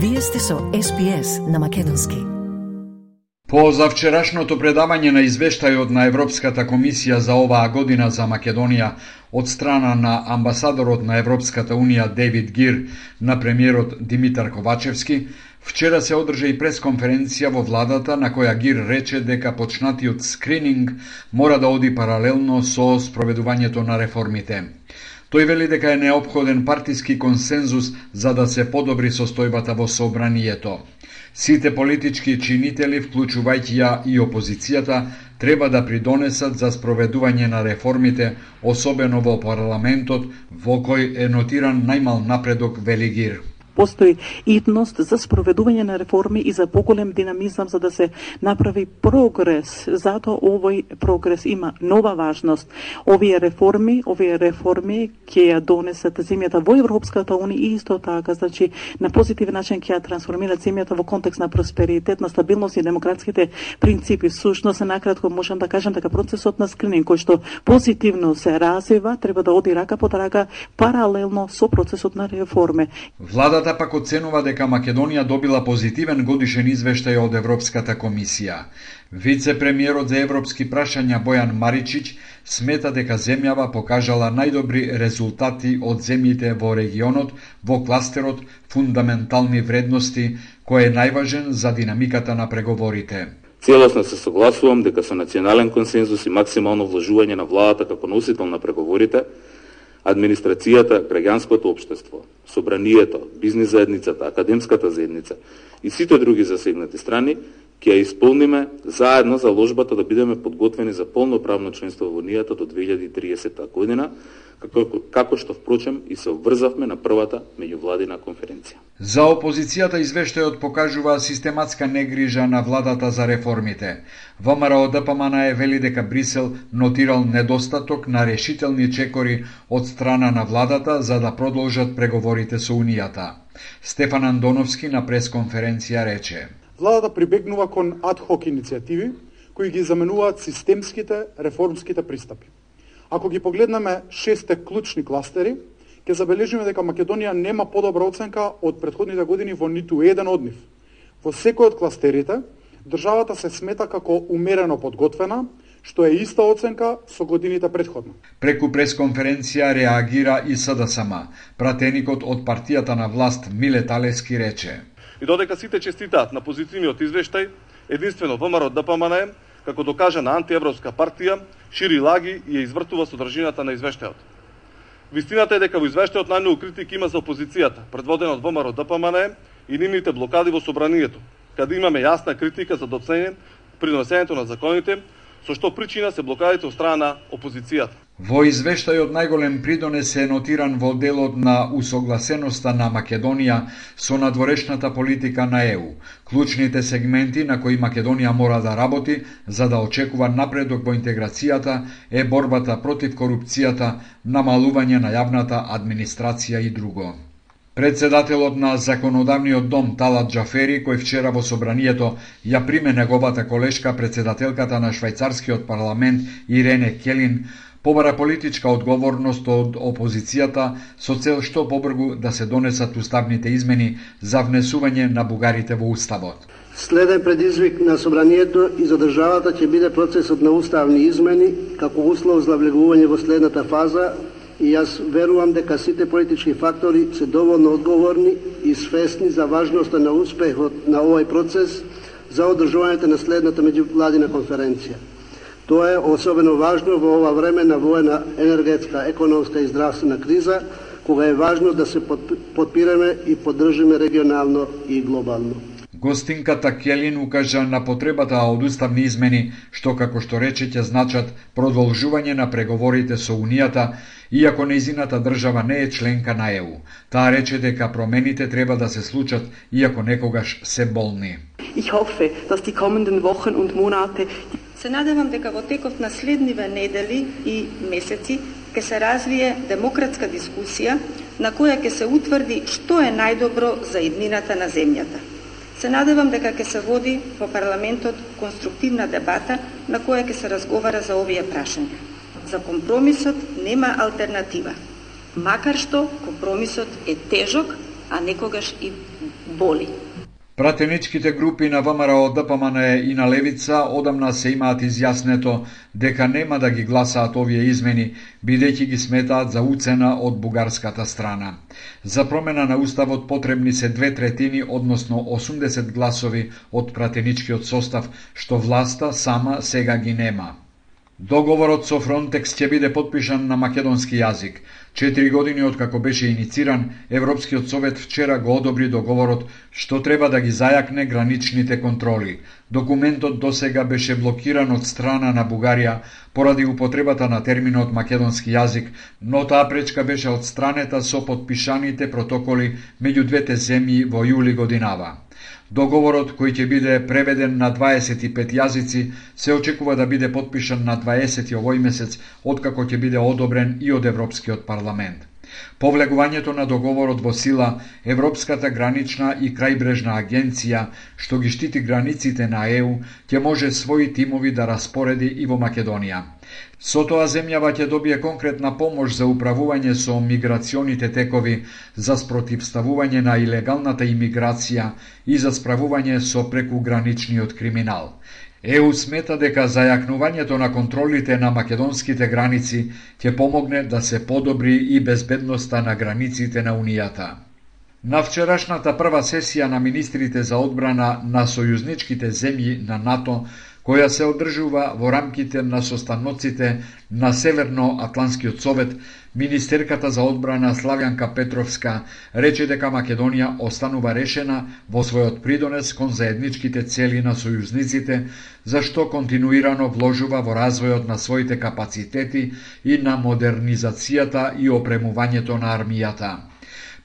Вие сте со СПС на Македонски. По завчерашното предавање на извештајот на Европската комисија за оваа година за Македонија од страна на амбасадорот на Европската Унија Девид Гир на премиерот Димитар Ковачевски, Вчера се одржа и пресконференција во владата на која Гир рече дека почнатиот скрининг мора да оди паралелно со спроведувањето на реформите. Тој вели дека е необходен партиски консензус за да се подобри состојбата во собранието. Сите политички чинители, вклучувајќи ја и опозицијата, треба да придонесат за спроведување на реформите, особено во парламентот, во кој е нотиран најмал напредок Велигир постои итност за спроведување на реформи и за поголем динамизам за да се направи прогрес. Затоа овој прогрес има нова важност. Овие реформи, овие реформи ќе ја донесат земјата во Европската унија и исто така, значи на позитивен начин ќе ја трансформираат земјата во контекст на просперитет, на стабилност и демократските принципи. Сушност, накратко можам да кажам дека процесот на скрининг кој што позитивно се развива, треба да оди рака под рака паралелно со процесот на реформи. Владата Владата пак оценува дека Македонија добила позитивен годишен извештај од Европската комисија. Вице-премиерот за европски прашања Бојан Маричич смета дека земјава покажала најдобри резултати од земјите во регионот во кластерот фундаментални вредности, кој е најважен за динамиката на преговорите. Целосно се согласувам дека со национален консензус и максимално вложување на владата како носител на преговорите, администрацијата, граѓанското општество, собранието, бизнис заедницата, академската заедница и сите други засегнати страни ќе ја исполниме заедно заложбата да бидеме подготвени за полноправно членство во Унијата до 2030 година, како, како што впрочем и се обврзавме на првата меѓувладина конференција. За опозицијата извештајот покажува систематска негрижа на владата за реформите. ВМРО ДПМН е вели дека Брисел нотирал недостаток на решителни чекори од страна на владата за да продолжат преговорите со Унијата. Стефан Андоновски на пресконференција рече владата прибегнува кон адхок иницијативи кои ги заменуваат системските реформските пристапи. Ако ги погледнеме шесте клучни кластери, ќе забележиме дека Македонија нема подобра оценка од предходните години во ниту еден од нив. Во секој од кластерите, државата се смета како умерено подготвена, што е иста оценка со годините предходно. Преку пресконференција реагира и СДСМ. Пратеникот од партијата на власт Миле Талески рече И додека сите честитаат на позитивниот извештај, единствено ВМРО ДПМН, како докаже на антиевропска партија, шири лаги и ја извртува содржината на извештајот. Вистината е дека во извештајот најмногу критики има за опозицијата, предводена од ВМРО ДПМН и нивните блокади во собранието, каде имаме јасна критика за доценен приносењето на законите, со што причина се блокадите од страна на опозицијата. Во извештајот најголем придонес е нотиран во делот на усогласеноста на Македонија со надворешната политика на ЕУ, клучните сегменти на кои Македонија мора да работи за да очекува напредок во интеграцијата е борбата против корупцијата, намалување на јавната администрација и друго. Председателот на Законодавниот дом Талат Джафери, кој вчера во собранието ја приме неговата колешка председателката на швајцарскиот парламент Ирене Келин, побара политичка одговорност од опозицијата со цел што побргу да се донесат уставните измени за внесување на бугарите во уставот. Следен предизвик на собранието и за државата ќе биде процесот на уставни измени како услов за влегување во следната фаза и јас верувам дека сите политички фактори се доволно одговорни и свесни за важноста на успехот на овој процес за одржувањето на следната меѓувладина конференција. Тоа е особено важно во ова време на воена енергетска, економска и здравствена криза, кога е важно да се подпираме и поддржиме регионално и глобално. Гостинката Келин укажа на потребата од уставни измени, што како што рече ќе значат продолжување на преговорите со Унијата, иако неизината држава не е членка на ЕУ. Таа рече дека промените треба да се случат, иако некогаш се болни. Ich hoffe, dass die kommenden Wochen und Monate Се надевам дека во текот на следниве недели и месеци ќе се развие демократска дискусија на која ќе се утврди што е најдобро за иднината на земјата. Се надевам дека ќе се води во парламентот конструктивна дебата на која ќе се разговара за овие прашања. За компромисот нема алтернатива. Макар што компромисот е тежок, а некогаш и боли. Пратеничките групи на ВМРО ДПМН и на Левица одамна се имаат изјаснето дека нема да ги гласаат овие измени, бидејќи ги сметаат за уцена од бугарската страна. За промена на уставот потребни се две третини, односно 80 гласови од пратеничкиот состав, што власта сама сега ги нема. Договорот со Фронтекс ќе биде подпишан на македонски јазик. Четири години од како беше инициран, Европскиот совет вчера го одобри договорот што треба да ги зајакне граничните контроли. Документот досега беше блокиран од страна на Бугарија поради употребата на терминот македонски јазик, но таа пречка беше одстранета со подпишаните протоколи меѓу двете земји во јули годинава. Договорот, кој ќе биде преведен на 25 јазици, се очекува да биде подпишан на 20 овој месец, откако ќе биде одобрен и од Европскиот парламент. По влегувањето на договорот во сила, Европската гранична и крајбрежна агенција, што ги штити границите на ЕУ, ќе може своји тимови да распореди и во Македонија. Со тоа земјава ќе добие конкретна помош за управување со миграционите текови, за спротивставување на илегалната имиграција и за справување со прекуграничниот криминал. ЕУ смета дека зајакнувањето на контролите на македонските граници ќе помогне да се подобри и безбедноста на границите на Унијата. На вчерашната прва сесија на министрите за одбрана на сојузничките земји на НАТО која се одржува во рамките на состаноците на Северно-Атланскиот совет, Министерката за одбрана Славјанка Петровска рече дека Македонија останува решена во својот придонес кон заедничките цели на сојузниците, зашто континуирано вложува во развојот на своите капацитети и на модернизацијата и опремувањето на армијата.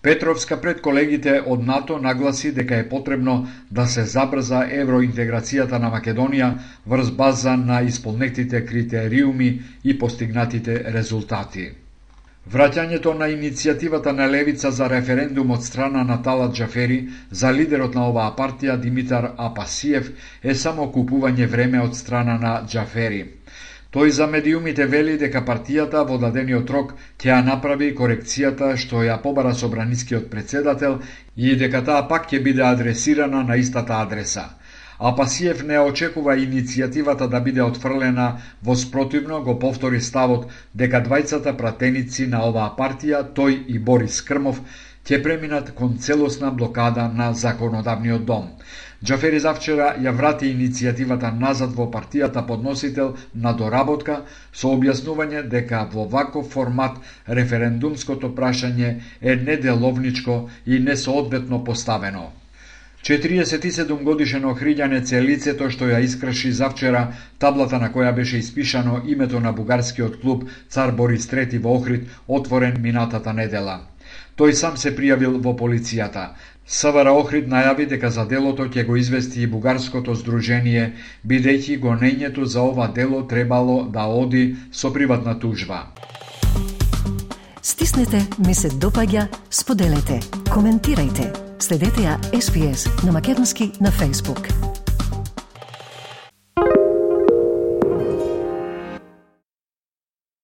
Петровска пред колегите од НАТО нагласи дека е потребно да се забрза евроинтеграцијата на Македонија врз база на исполнетите критериуми и постигнатите резултати. Враќањето на иницијативата на Левица за референдум од страна на Талат Джафери за лидерот на оваа партија Димитар Апасиев е само купување време од страна на Джафери. Тој за медиумите вели дека партијата во дадениот рок ќе ја направи корекцијата што ја побара собранискиот председател и дека таа пак ќе биде адресирана на истата адреса. А Пасиев не очекува иницијативата да биде отфрлена, во спротивно го повтори ставот дека двајцата пратеници на оваа партија, тој и Борис Крмов, ќе преминат кон целосна блокада на законодавниот дом. Джафери завчера ја врати иницијативата назад во партијата подносител на доработка со објаснување дека во ваков формат референдумското прашање е неделовничко и несоодветно поставено. 47 годишен охриѓанец е лицето што ја искрши завчера таблата на која беше испишано името на бугарскиот клуб Цар Борис III во Охрид, отворен минатата недела. Тој сам се пријавил во полицијата. СВР Охрид најави дека за делото ќе го извести и Бугарското здружение, бидејќи гонењето за ова дело требало да оди со приватна тужба. Стиснете, ми се допаѓа, споделете, коментирајте. Следете ја SPS на Македонски на Facebook.